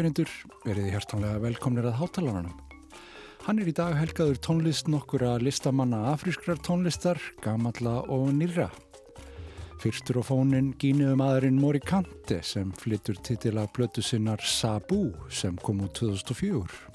Áheyrindur, veriði hjartanlega velkomnir að hátalarnanum. Hann er í dag helgaður tónlist nokkura listamanna afrískrar tónlistar, gamalla og nýra. Fyrstur á fónin gíniðum aðurinn Mori Kante sem flyttur titila blötu sinnar Sabu sem kom út 2004.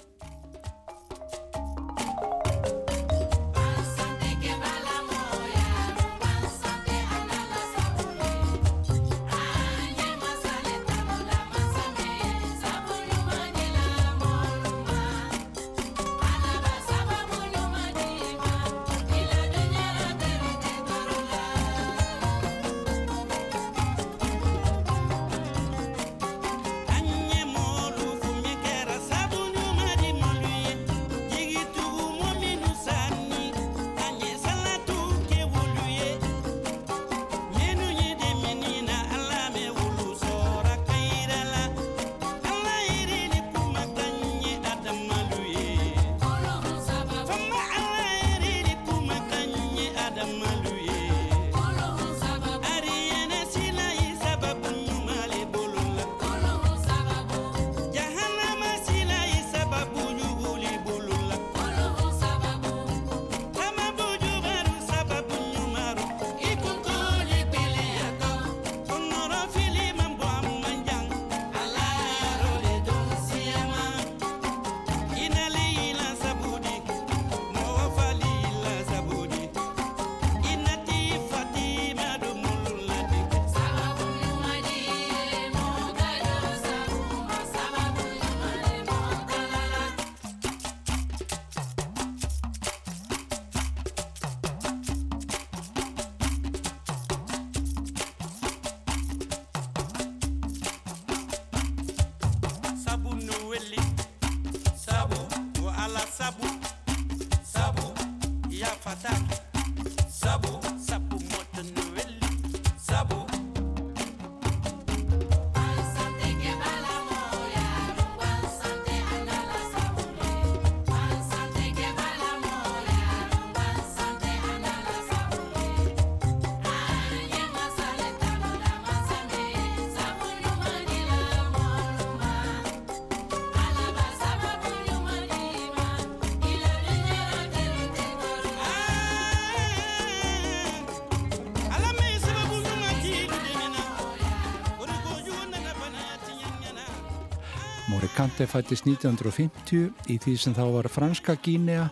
Kante fættist 1950 í því sem þá var franska Gínea,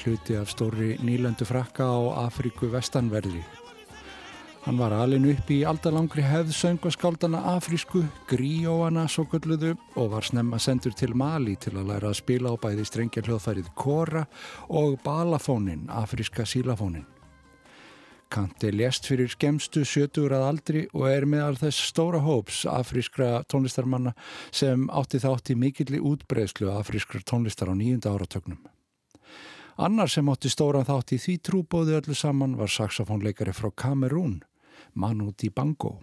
hluti af stóri nýlöndu frakka á Afríku vestanverði. Hann var alin upp í aldalangri hefð söngvaskaldana afrísku, gríóana svo gulluðu og var snemma sendur til Mali til að læra að spila á bæði strengja hljóðfærið kora og balafónin, afríska sílafónin. Kanti lést fyrir skemstu sjötur að aldri og er meðal þess stóra hóps afrískra tónlistarmanna sem átti þátt í mikilli útbreyslu afrískra tónlistar á nýjunda áratögnum. Annar sem átti stóran þátt í því trúbóði öllu saman var saxofónleikari frá Kamerún, Manu Dibango.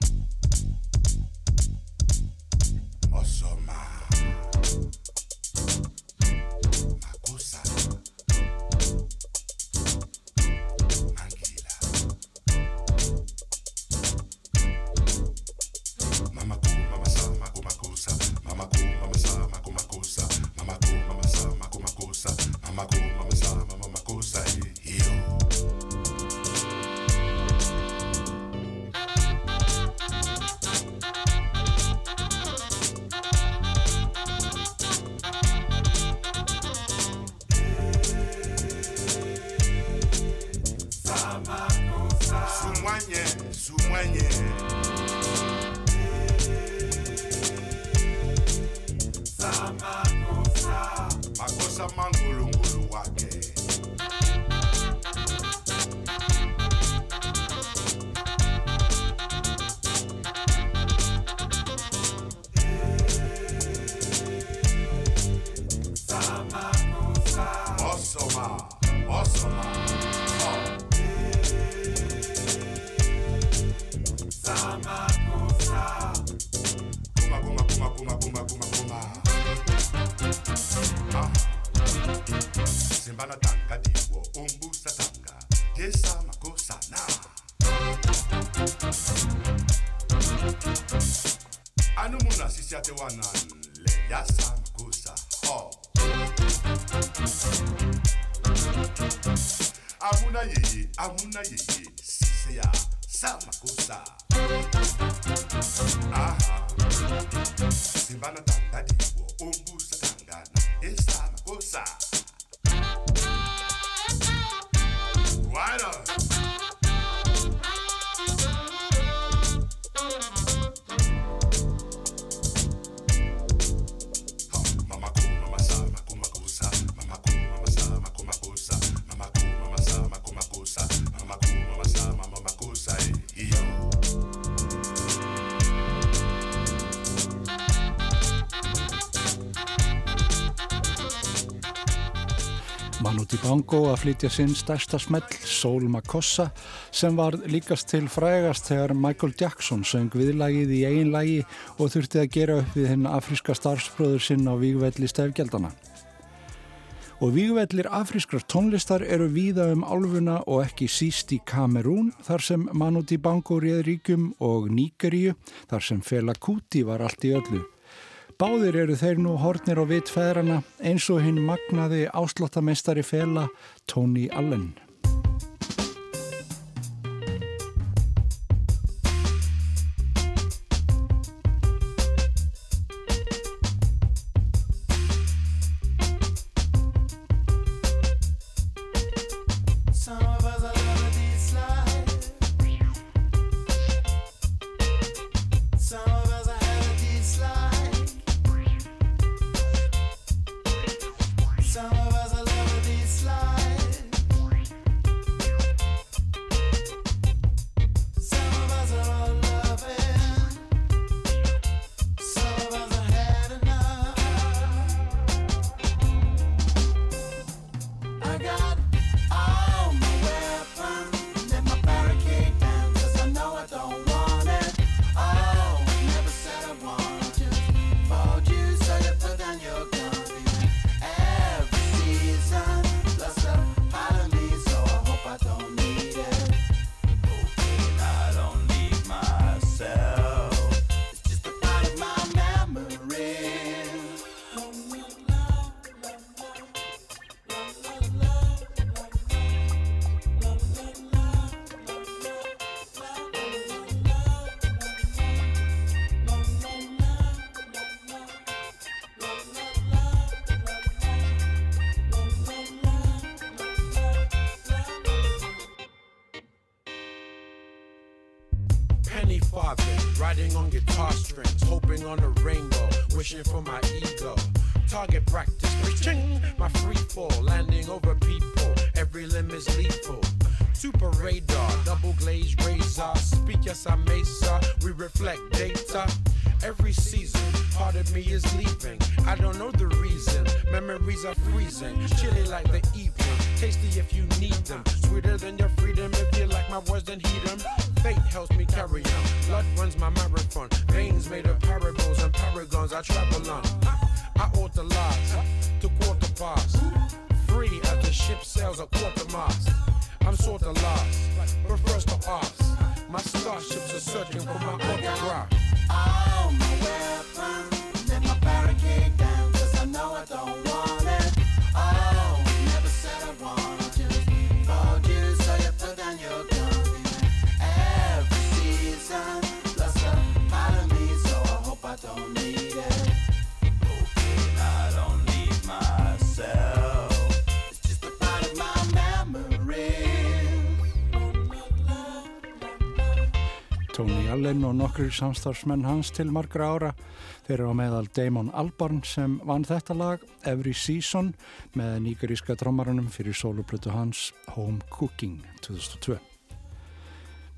amuna yeye amuna yeye sise ya samakosa aha simbana tandadi wo ombusi. Bongo að flytja sinn stærsta smell, Soul Makossa, sem var líkast til frægast þegar Michael Jackson söng viðlagið í eigin lagi og þurfti að gera upp við henn afríska starfsbröður sinn á Vígvelli stefgjaldana. Og Vígvellir afrískrar tónlistar eru víða um álfuna og ekki síst í Kamerún, þar sem Manu Dibango réð ríkum og Níkeríu, þar sem Fela Kuti var allt í öllu. Báðir eru þeir nú hornir á vitfæðrana eins og hinn magnaði áslóttameistari fela Tony Allen. need them. Sweeter than your freedom if you like my words, then heed them. Fate helps me carry on. Blood runs my marathon. Veins made of parables and paragons I travel on. I ought to to quarter past. Free as the ship sails a quarter mast. I'm sorta lost, but first to ask. My starships are searching for my autograph. Oh, my way. Allen og nokkur samstarfsmenn hans til margra ára. Þeir eru á meðal Damon Albarn sem vann þetta lag Every Season með nýgaríska drömmarunum fyrir soloplötu hans Home Cooking 2002.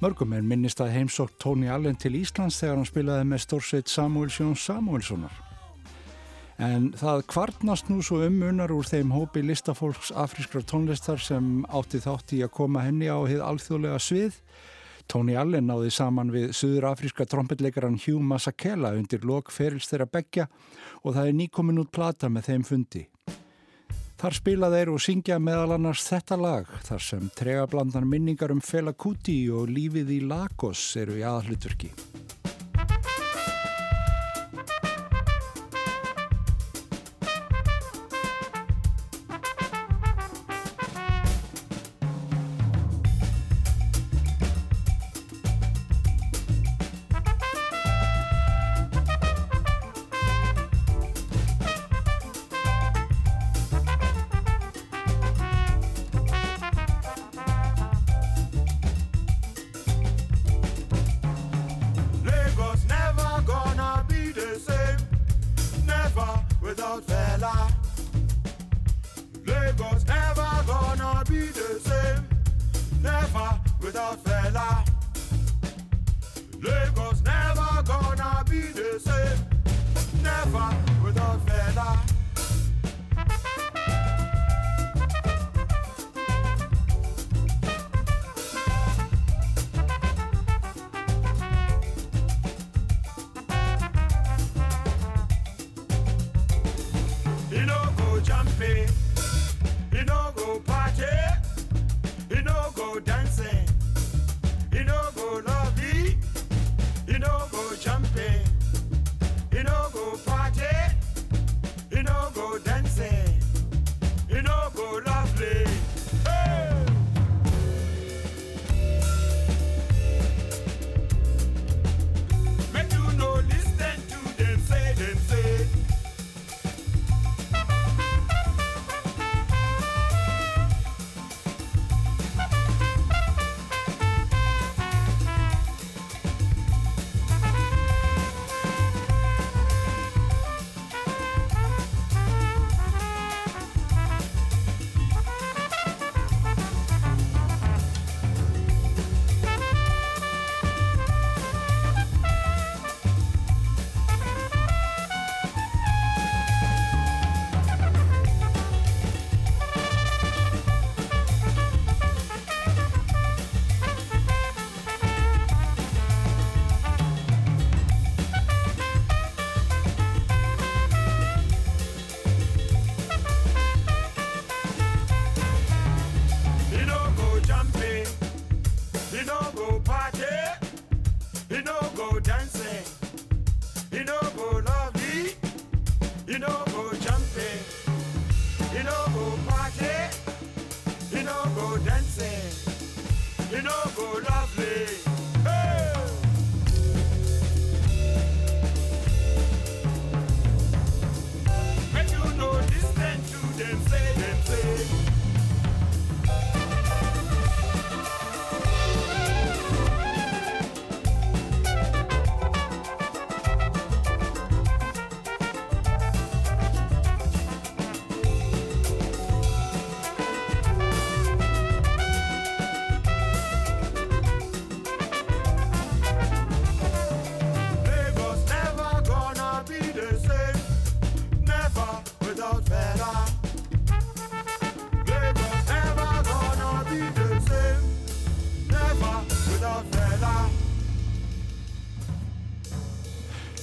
Mörgum er minnist að heimsótt Tony Allen til Íslands þegar hann spilaði með stórsveit Samuelsson Samuelssonar. En það kvartnast nú svo umunar úr þeim hópi listafólks afrískra tónlistar sem átti þátt í að koma henni á heið alþjóðlega svið Tony Allen náði saman við suður-afríska trompetleikaran Hugh Masekela undir lok ferils þeirra begja og það er nýkomin út plata með þeim fundi. Þar spila þeir og syngja meðal annars þetta lag þar sem tregablandan minningar um Fela Kuti og lífið í Lagos eru í aðhlutverki.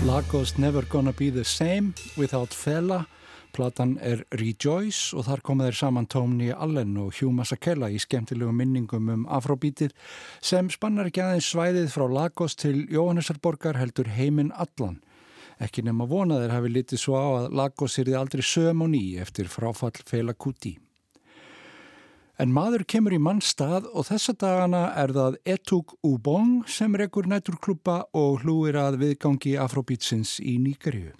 Lagos Never Gonna Be The Same Without Fela platan er Rejoice og þar koma þeir saman Tony Allen og Hugh Masekela í skemmtilegu minningum um afróbítið sem spannar ekki aðeins svæðið frá Lagos til Jóhannesarborgar heldur heiminn allan. Ekki nema vonaðir hafi litið svo á að Lagos er þið aldrei söm og ný eftir fráfall Fela Kuti. En maður kemur í mannstað og þessa dagana er það Etug Ubong sem rekur næturklubba og hlúir að viðgangi Afrobeatsins í Nýgarju.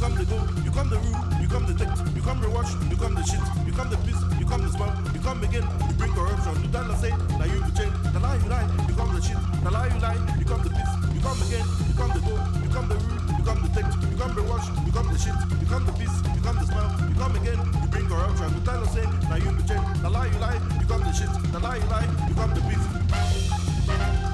come the go, you come the rule, you come the text, you come the watch, you come the shit, you come the piss, you come the smile, you come again, you bring corruption, you tell us say, now you will change, the lie you lie, you come the shit, the lie you lie, you come the piss, you come again, you come the go, you come the rule, you come the text, you come the watch, you come the shit, you come the piss, you come the smile, you come again, you bring corruption, you tell us say, now you will change, the lie you lie, you come the shit, the lie you lie, you come the piss.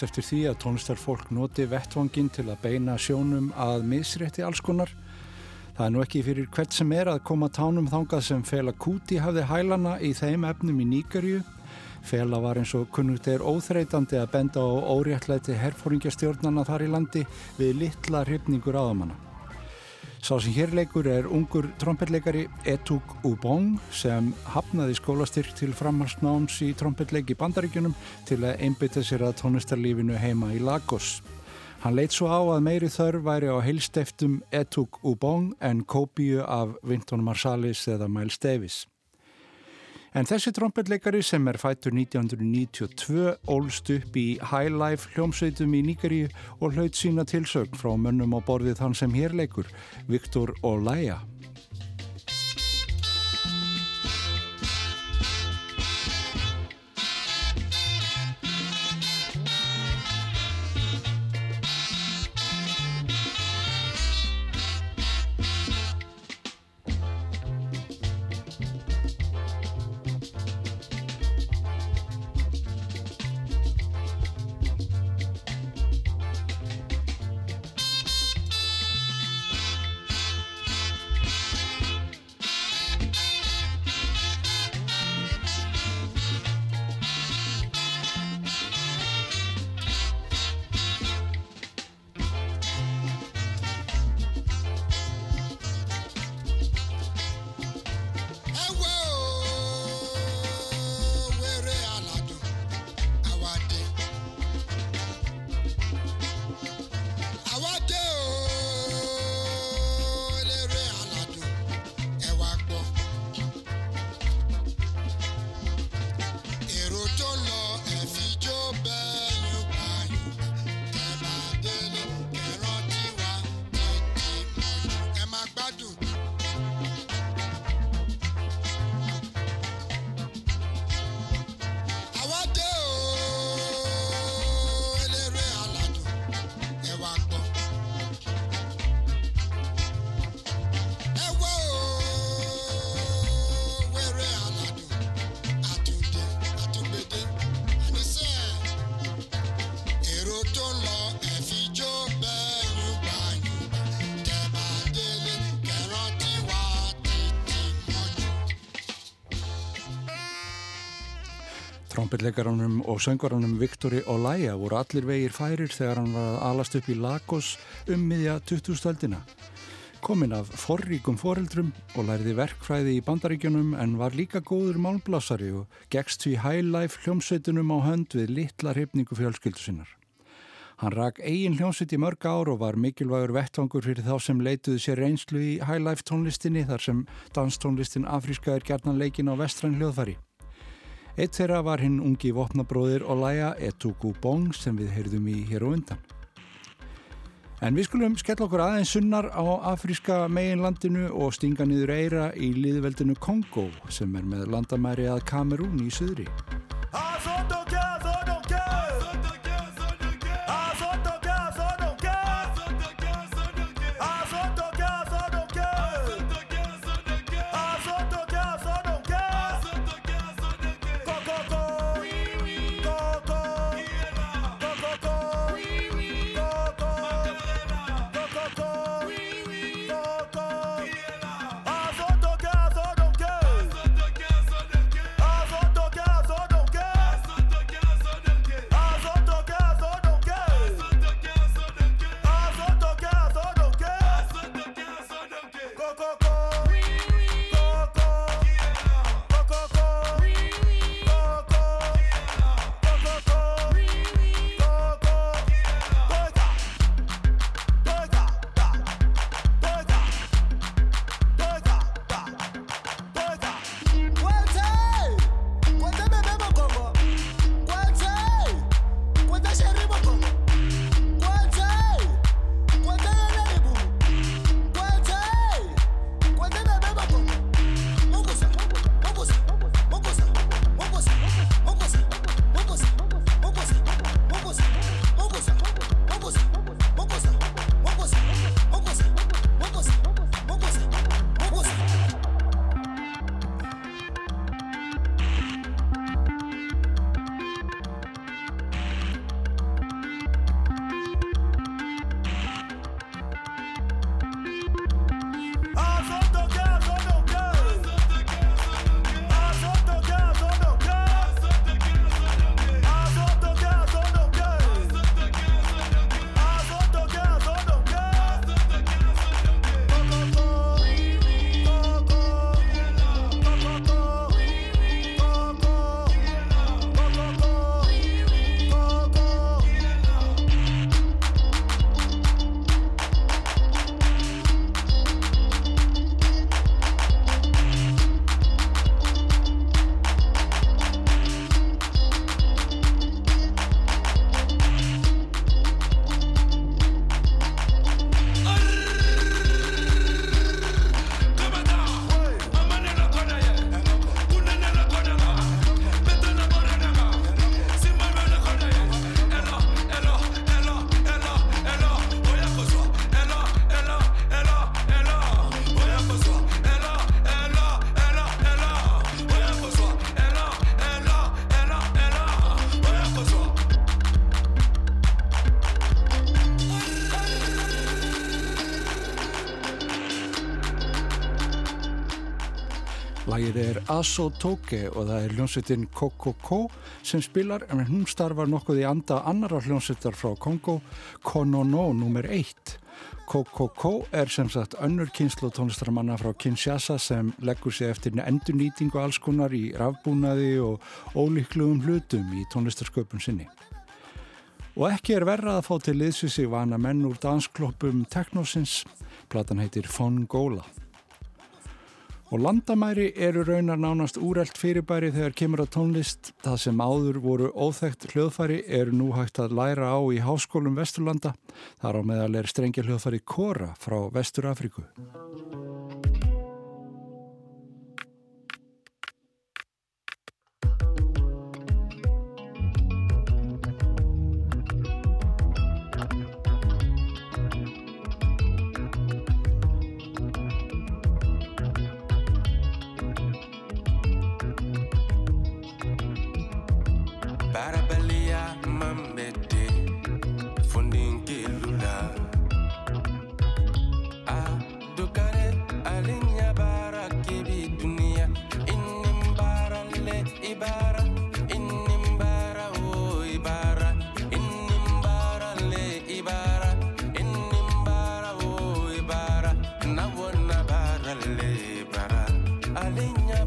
Auglýsa eftir því að tónlistarfólk noti vettvangin til að beina sjónum að misrétti alls konar. Það er nú ekki fyrir hvert sem er að koma tánum þangað sem Fela Kuti hafði hælana í þeim efnum í Níkarju. Fela var eins og kunnugt er óþreytandi að benda á óréttlæti herfóringjastjórnana þar í landi við litla hrifningur áðamanna. Sá sem hér leikur er ungur trompetleikari Etuk Ubong sem hafnaði skólastyrk til framhansnáms í trompetleik í bandaríkjunum til að einbytta sér að tónlistarlífinu heima í Lagos. Hann leitt svo á að meiri þörf væri á heilsteftum Etuk Ubong en kópíu af Vinton Marsalis eða Miles Davis. En þessi trompetleikari sem er fættur 1992 ólst upp í High Life hljómsveitum í Níkaríu og hlaut sína tilsögn frá mönnum á borðið þann sem hér leikur, Viktor Olaya. Trompetleikarannum og söngvaranum Viktori Olaya voru allir vegir færir þegar hann var að alast upp í Lagos um miðja 2000-öldina. Kominn af forríkum foreldrum og læriði verkfræði í bandaríkjunum en var líka góður málblásari og gegst því highlife hljómsveitunum á hönd við litla hrifningu fjölskyldu sinnar. Hann rak eigin hljómsveit í mörg ár og var mikilvægur vettvangur fyrir þá sem leituði sér reynslu í highlife tónlistinni þar sem danstónlistin Afríska er gerðan leikin á vestræn hljóðfari. Eitt þeirra var hinn ungi vopnabróðir Olaya Etugu Bong sem við heyrðum í hér og undan. En við skulum skella okkur aðeins sunnar á afríska meginlandinu og stinga niður eira í liðveldinu Kongo sem er með landamæri að Kamerún í söðri. Lagið er Aso Toke og það er hljómsveitin Kokoko sem spilar en hún starfar nokkuð í anda annara hljómsveitar frá Kongo, Konono nr. 1. Kokoko er sem sagt önnur kynslu tónlistarmanna frá Kinshasa sem leggur sig eftir endurnýtingu alls konar í rafbúnaði og ólíkluðum hlutum í tónlistarsköpun sinni. Og ekki er verra að fá til liðsvísi vana menn úr danskloppum Teknosins, platan heitir Fongola. Og landamæri eru raunar nánast úrelt fyrirbæri þegar kemur að tónlist. Það sem áður voru óþægt hljóðfæri eru nú hægt að læra á í háskólum Vesturlanda. Þar á meðal er strengja hljóðfæri Kora frá Vestur Afriku.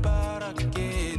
bara gera.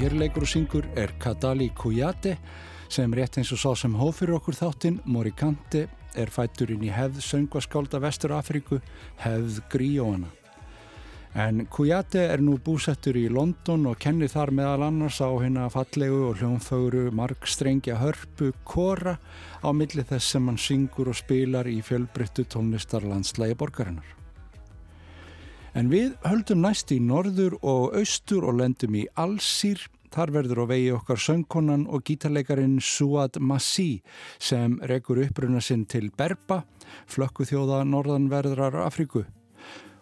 Hér leikur og syngur er Kadali Kujate sem rétt eins og sá sem hóf fyrir okkur þáttinn, Morikante, er fættur inn í hefð söngvaskálda Vestur Afríku, hefð Gríóana. En Kujate er nú búsettur í London og kennir þar meðal annars á hérna fallegu og hljónfögru margstrengja hörpu Kora á milli þess sem hann syngur og spilar í fjölbryttu tónlistarlandslægi borgarinnar. En við höldum næst í norður og austur og lendum í Alsýr. Þar verður á vegi okkar söngkonan og gítarleikarin Suad Massi sem rekur uppruna sinn til Berba, flökku þjóða norðanverðrar Afríku.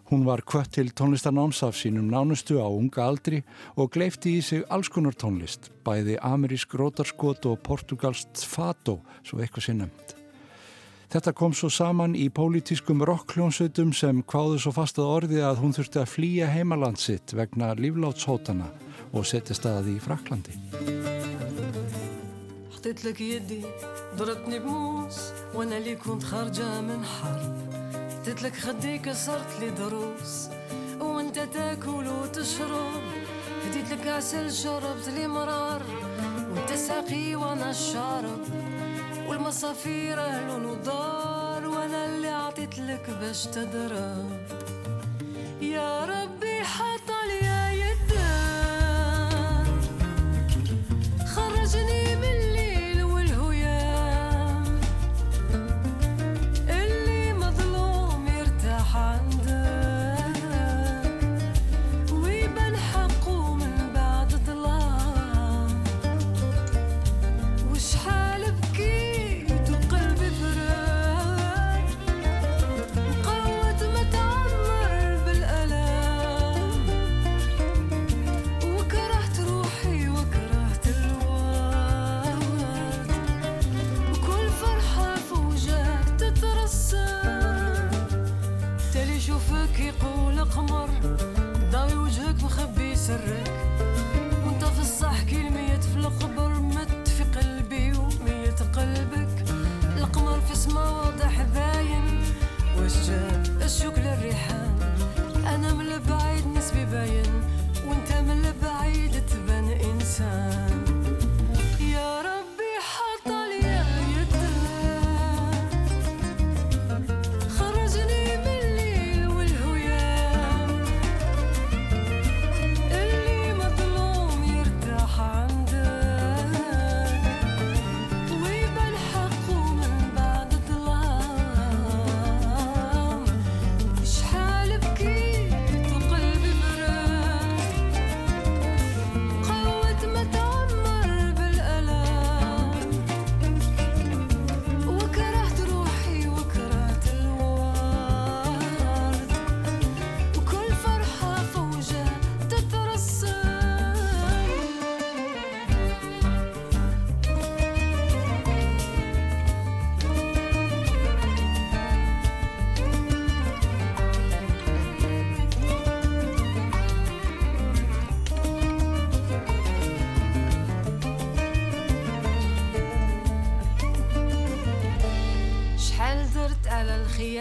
Hún var kvött til tónlistarnáms af sínum nánustu á unga aldri og gleifti í sig alls konar tónlist, bæði amerísk rótarskot og portugalst fato, svo eitthvað sé nefnt. Þetta kom svo saman í pólitískum rockljónsveitum sem kváðu svo fastað orði að hún þurfti að flýja heimaland sitt vegna líflátshótana og setja staði í Fraklandi. حطيت لك يدي ضربتني بموس وانا اللي كنت خارجة من حرب حطيت لك خدي كسرت لي ضروس وانت تاكل وتشرب هديت لك عسل شربت لي مرار وانت ساقي وانا الشارب والمصافير أهل ودار وأنا اللي عطيت لك باش تضرب. يا ربي حط لي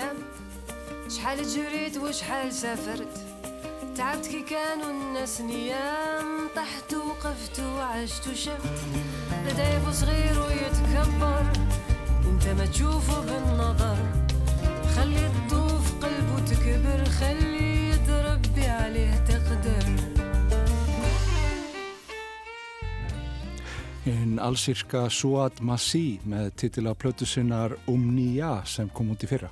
الخيام شحال جريت وشحال سافرت. تعبت كي كانوا الناس نيام طحت وقفت وعشت وشفت لدايب صغير ويتكبر أنت ما تشوفه بالنظر. خلي الضوف قلبه تكبر خلي تربي عليه تقدر. Hinn allsýrska Suad Massi með titila plötu sinnar Umniya sem kom út í fyrra.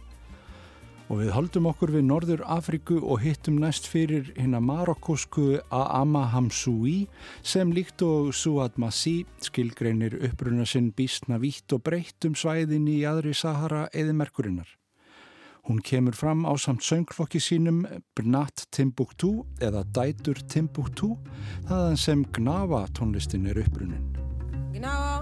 Og við holdum okkur við Norður Afriku og hittum næst fyrir hérna marokkosku Aama Hamsoui sem líkt og Suad Massi skilgreinir uppruna sinn bísna vítt og breytt um svæðin í aðri Sahara eða merkurinnar. Hún kemur fram á samt söngflokki sínum Bnat Timbuktu eða Dætur Timbuktu þaðan sem Gnawa tónlistin er upprunin. Gnawa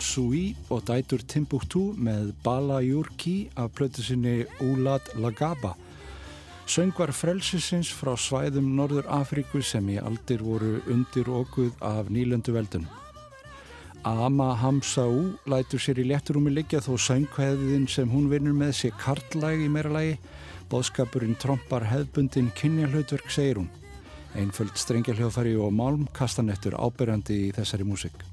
Hamsoui og dætur Timbuktu með Bala Jurki af plötu sinni Ulad Lagaba. Söngvar frelsisins frá svæðum Norður Afríku sem í aldir voru undir okkuð af nýlöndu veldun. Ama Hamsaú lætur sér í létturúmi liggja þó söngveðin sem hún vinnur með sé kartlæg í meira lagi. Bóðskapurinn trompar hefbundin kynja hlutverk, segir hún. Einföld strengjaljóðfæri og málm kastanettur ábyrjandi í þessari músik.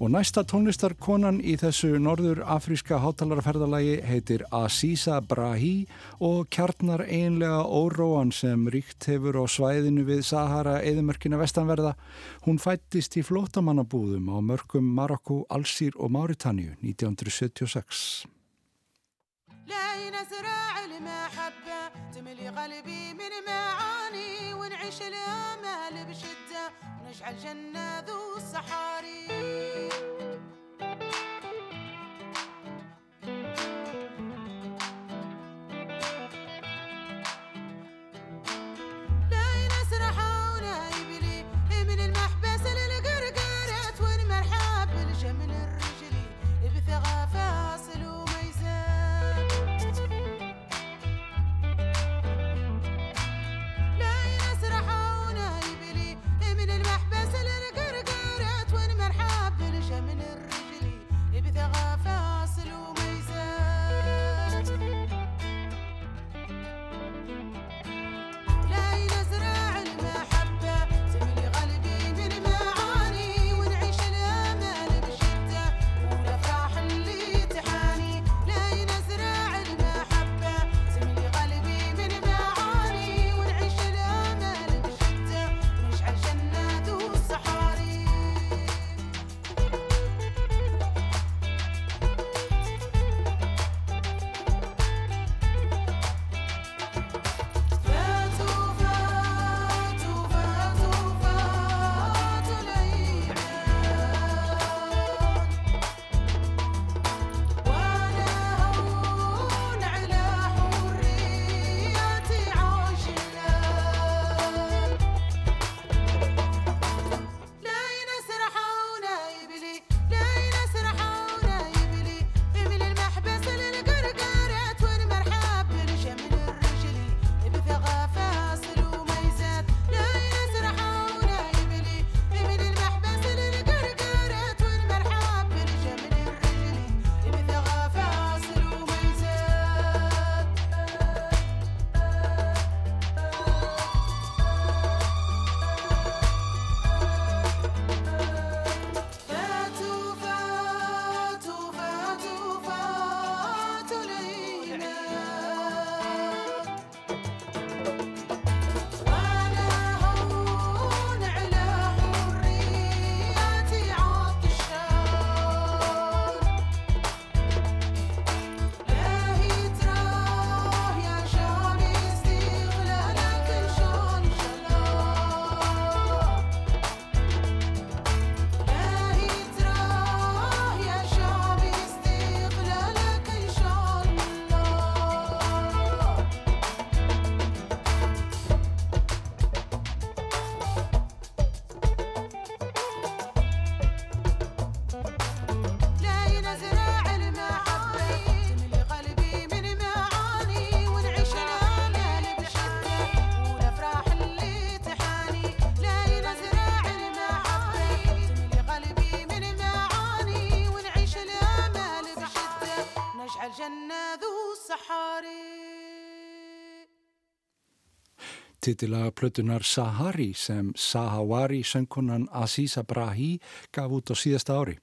Og næsta tónlistarkonan í þessu norður afríska hátalarferðalagi heitir Aziza Brahi og kjarnar einlega óróan sem ríkt hefur á svæðinu við Sahara eðimörkina vestanverða. Hún fættist í flótamannabúðum á mörgum Marokko, Alsýr og Máritanju 1976. تملي قلبي من معاني ونعيش الامال بشده ونجعل جنه ذو titilaga plötunar Sahari sem Sahawari söngkunan Aziza Brahi gaf út á síðasta ári.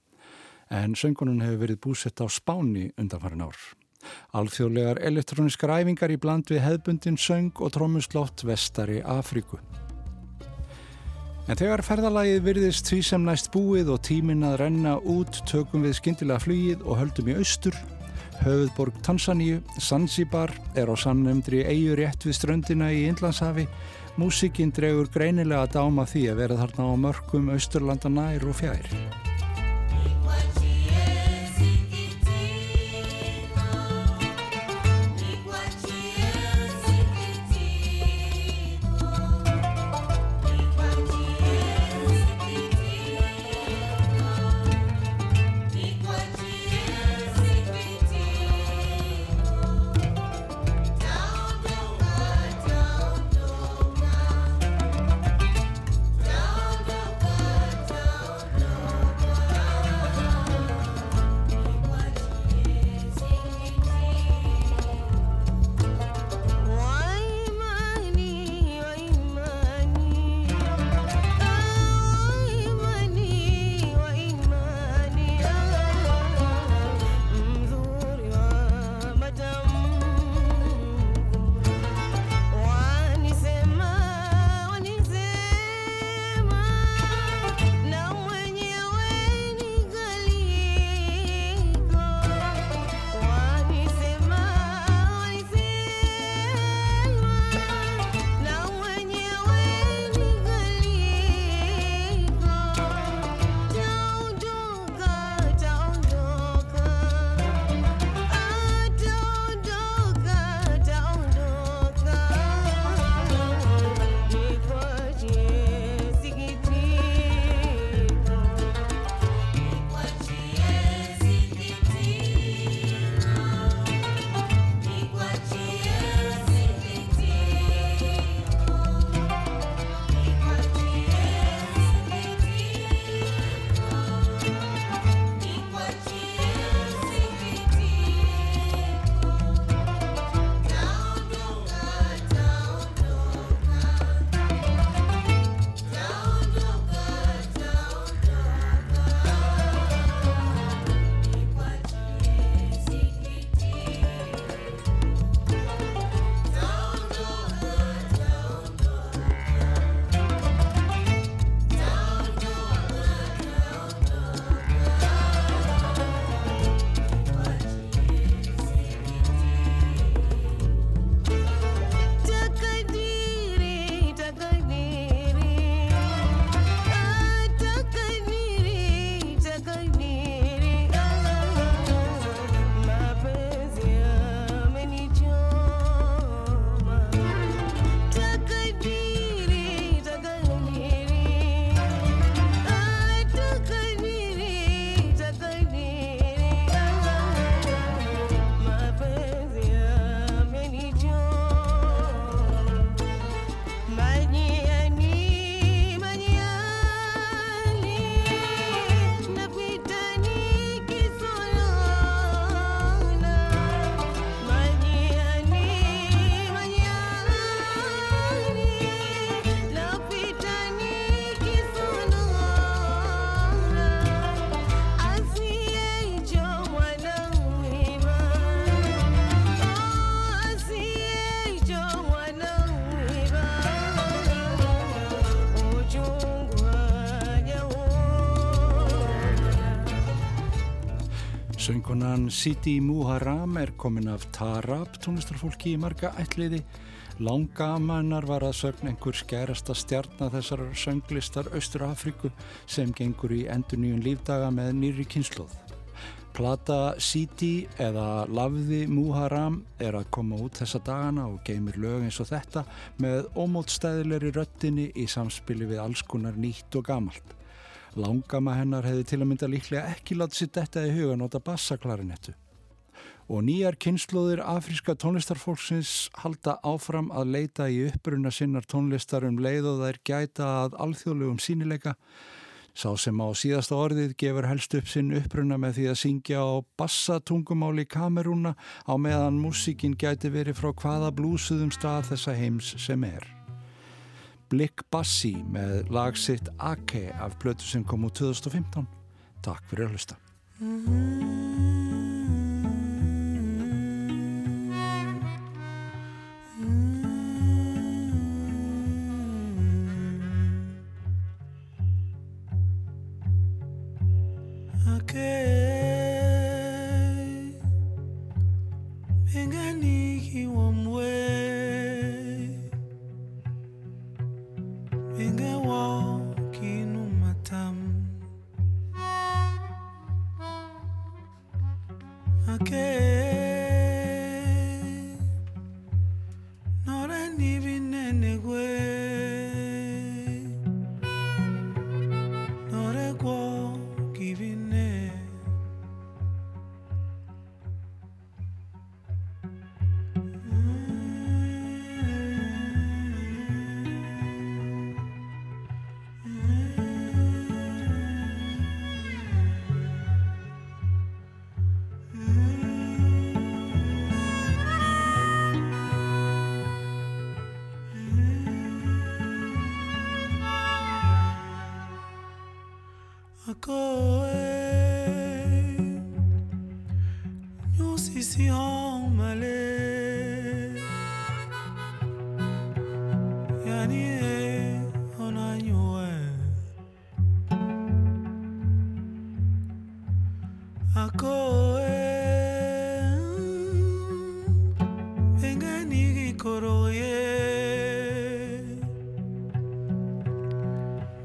En söngkunan hefur verið búsett á Spáni undanfarin ár. Alþjóðlegar elektróniskar æfingar í bland við hefbundin söng og trómuslótt vestari Afríku. En þegar ferðalagið virðist því sem næst búið og tímin að renna út tökum við skindilega flugið og höldum í austur Höfðborg Tansaníu, Zanzibar, er á sannemndri eigur rétt við ströndina í Indlandshafi. Músikinn dregur greinilega að dáma því að vera þarna á mörgum austurlanda nær og fjær. Söngunan Siti Muharram er komin af Tarab, tónlistarfólki í marga ætliði. Langamannar var að sögn einhver skerasta stjarnar þessar sönglistar Östur-Afríku sem gengur í enduníun lífdaga með nýri kynsluð. Plata Siti eða Lavði Muharram er að koma út þessa dagana og geymir lög eins og þetta með ómótstæðilegri röttinni í samspili við alls konar nýtt og gamalt. Langama hennar hefði til að mynda líklega ekki látið sitt þetta í huga nota bassaklarinettu. Og nýjar kynnslóðir afríska tónlistarfólksins halda áfram að leita í uppruna sinnar tónlistar um leið og þær gæta að alþjóðlegum sínileika. Sá sem á síðasta orðið gefur helst upp sinn uppruna með því að syngja á bassatungumáli kamerúna á meðan músíkin gæti verið frá hvaða blúsuðum stað þessa heims sem er. Blick Bassi með lagsitt Ake af blötu sem kom úr 2015. Takk fyrir að hlusta.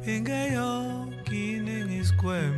egeyo kinengiskwem